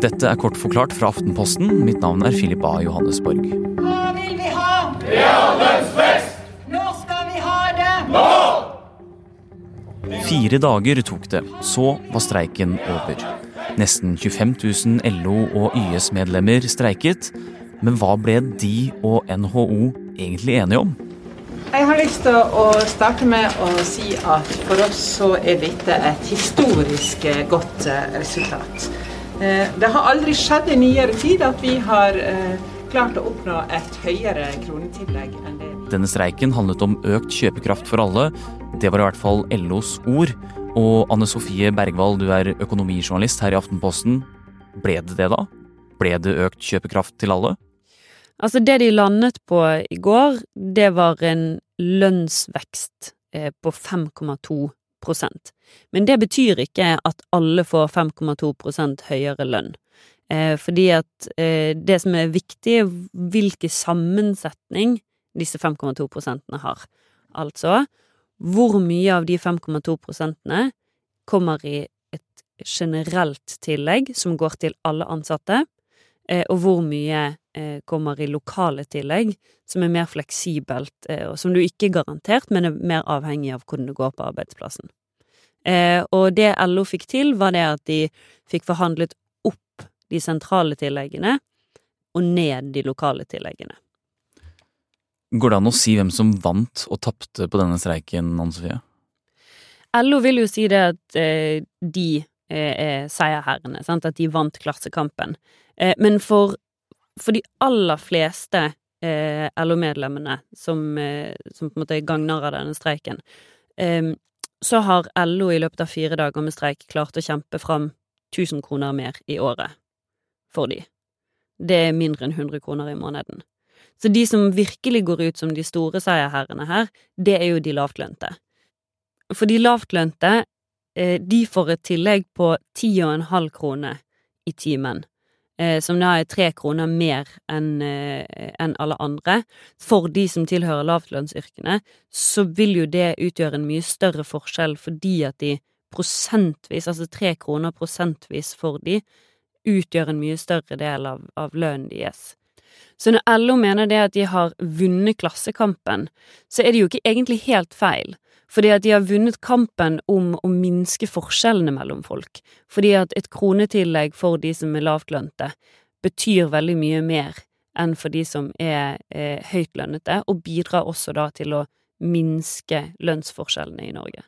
Dette er kort forklart fra Aftenposten. Mitt navn er Philip A. Johannesborg. Hva vil vi ha? Reallønnsvekst! Når skal vi ha det? Nå! Fire dager tok det, så var streiken over. Nesten 25 000 LO- og YS-medlemmer streiket. Men hva ble de og NHO egentlig enige om? Jeg har lyst til å starte med å si at for oss så er dette et historisk godt eh, resultat. Eh, Det har aldri skjedd i nyere tid at vi har eh, klart å oppnå et høyere kronetillegg enn det Denne streiken handlet om økt kjøpekraft for alle. Det var i hvert fall LOs ord. Og Anne Sofie Bergwall, du er økonomijournalist her i Aftenposten. Ble det det, da? Ble det økt kjøpekraft til alle? Altså, det de landet på i går, det var en lønnsvekst eh, på 5,2 Men det betyr ikke at alle får 5,2 prosent høyere lønn. Eh, fordi at eh, det som er viktig, er hvilken sammensetning disse 5,2 prosentene har. Altså, hvor mye av de 5,2 prosentene kommer i et generelt tillegg som går til alle ansatte, eh, og hvor mye eh, kommer i lokale tillegg som er mer fleksibelt, eh, og som du ikke er garantert, men er mer avhengig av hvordan det går på arbeidsplassen. Eh, og det LO fikk til, var det at de fikk forhandlet opp de sentrale tilleggene og ned de lokale tilleggene. Går det an å si hvem som vant og tapte på denne streiken, Anne Sofie? LO vil jo si det at eh, de eh, er seierherrene, sant? at de vant klassekampen. Eh, men for, for de aller fleste eh, LO-medlemmene som, eh, som på en måte gagner av denne streiken, eh, så har LO i løpet av fire dager med streik klart å kjempe fram 1000 kroner mer i året for de. Det er mindre enn 100 kroner i måneden. Så de som virkelig går ut som de store seierherrene her, det er jo de lavtlønte. For de lavtlønte, eh, de får et tillegg på 10,5 kroner i timen, som da er tre kroner mer enn eh, enn alle andre. For de som tilhører lavtlønnsyrkene, så vil jo det utgjøre en mye større forskjell fordi at de prosentvis, altså tre kroner prosentvis for de, utgjør en mye større del av, av lønnen deres. Så når LO mener det at de har vunnet klassekampen, så er det jo ikke egentlig helt feil. Fordi at de har vunnet kampen om å minske forskjellene mellom folk. Fordi at et kronetillegg for de som er lavtlønte, betyr veldig mye mer enn for de som er eh, høytlønnete, og bidrar også da til å minske lønnsforskjellene i Norge.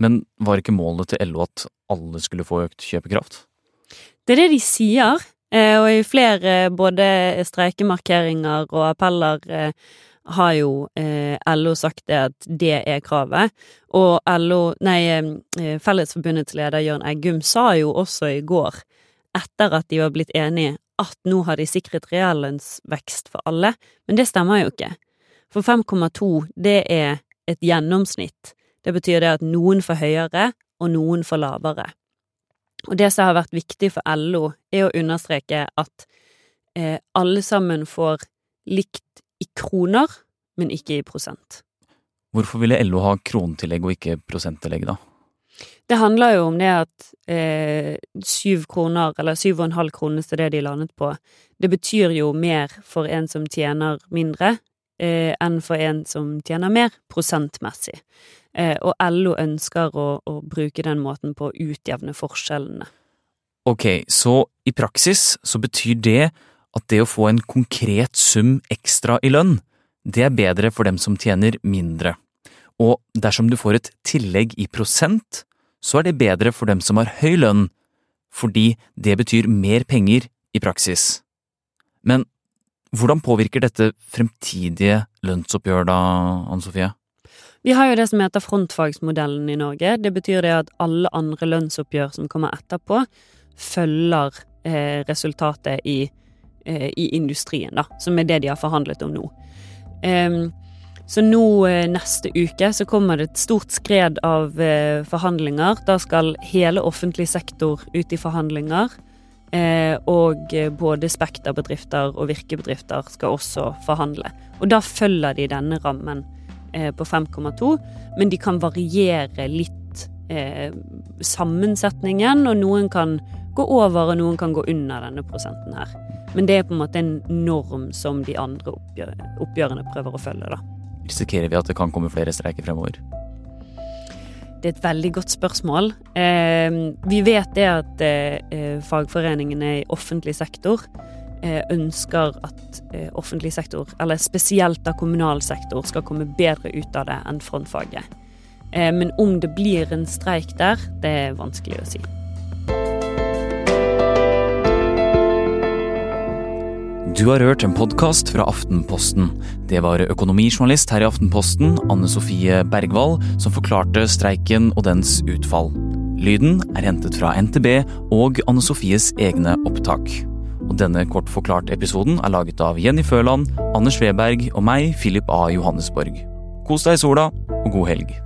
Men var ikke målet til LO at alle skulle få økt kjøpekraft? Det er det de sier, eh, og i flere både streikemarkeringer og appeller eh, har jo eh, LO sagt det at det er kravet. Og LO, nei, eh, Fellesforbundets leder Jørn Eggum sa jo også i går, etter at de var blitt enige, at nå har de sikret reallønnsvekst for alle, men det stemmer jo ikke. For 5,2, det er et gjennomsnitt. Det betyr det at noen får høyere, og noen får lavere. Og det som har vært viktig for LO, er å understreke at eh, alle sammen får likt i kroner, men ikke i prosent. Hvorfor ville LO ha kronetillegg og ikke prosenttillegg, da? Det handler jo om det at eh, syv kroner, eller syv og en halv krone til det de landet på, det betyr jo mer for en som tjener mindre, eh, enn for en som tjener mer, prosentmessig. Eh, og LO ønsker å, å bruke den måten på å utjevne forskjellene. Ok, så i praksis så betyr det at det å få en konkret sum ekstra i lønn, det er bedre for dem som tjener mindre. Og dersom du får et tillegg i prosent, så er det bedre for dem som har høy lønn, fordi det betyr mer penger i praksis. Men hvordan påvirker dette fremtidige lønnsoppgjør da, Anne Sofie? Vi har jo det som heter frontfagsmodellen i Norge. Det betyr det at alle andre lønnsoppgjør som kommer etterpå, følger eh, resultatet i, eh, i, industrien, da, som er det de har forhandlet om nå. Så nå eh, neste uke så kommer det et stort skred av eh, forhandlinger. Da skal hele offentlig sektor ut i forhandlinger. Og både Spekter-bedrifter og virkebedrifter skal også forhandle. Og da følger de denne rammen på 5,2, men de kan variere litt eh, sammensetningen, og noen kan gå over, og noen kan gå under denne prosenten her. Men det er på en måte en norm som de andre oppgjør, oppgjørene prøver å følge, da. Risikerer vi at det kan komme flere streiker fremover? Det er et veldig godt spørsmål. Eh, vi vet det at eh, fagforeningene i offentlig sektor eh, ønsker at eh, offentlig sektor, eller spesielt da kommunal sektor, skal komme bedre ut av det enn frontfaget. Eh, men om det blir en streik der, det er vanskelig å si. Du har hørt en podkast fra Aftenposten. Det var økonomijournalist her i Aftenposten, Anne Sofie Bergwall, som forklarte streiken og dens utfall. Lyden er hentet fra NTB og Anne Sofies egne opptak. Og denne kort forklart-episoden er laget av Jenny Føland, Anders Weberg og meg, Philip A. Johannesborg. Kos deg i sola, og god helg.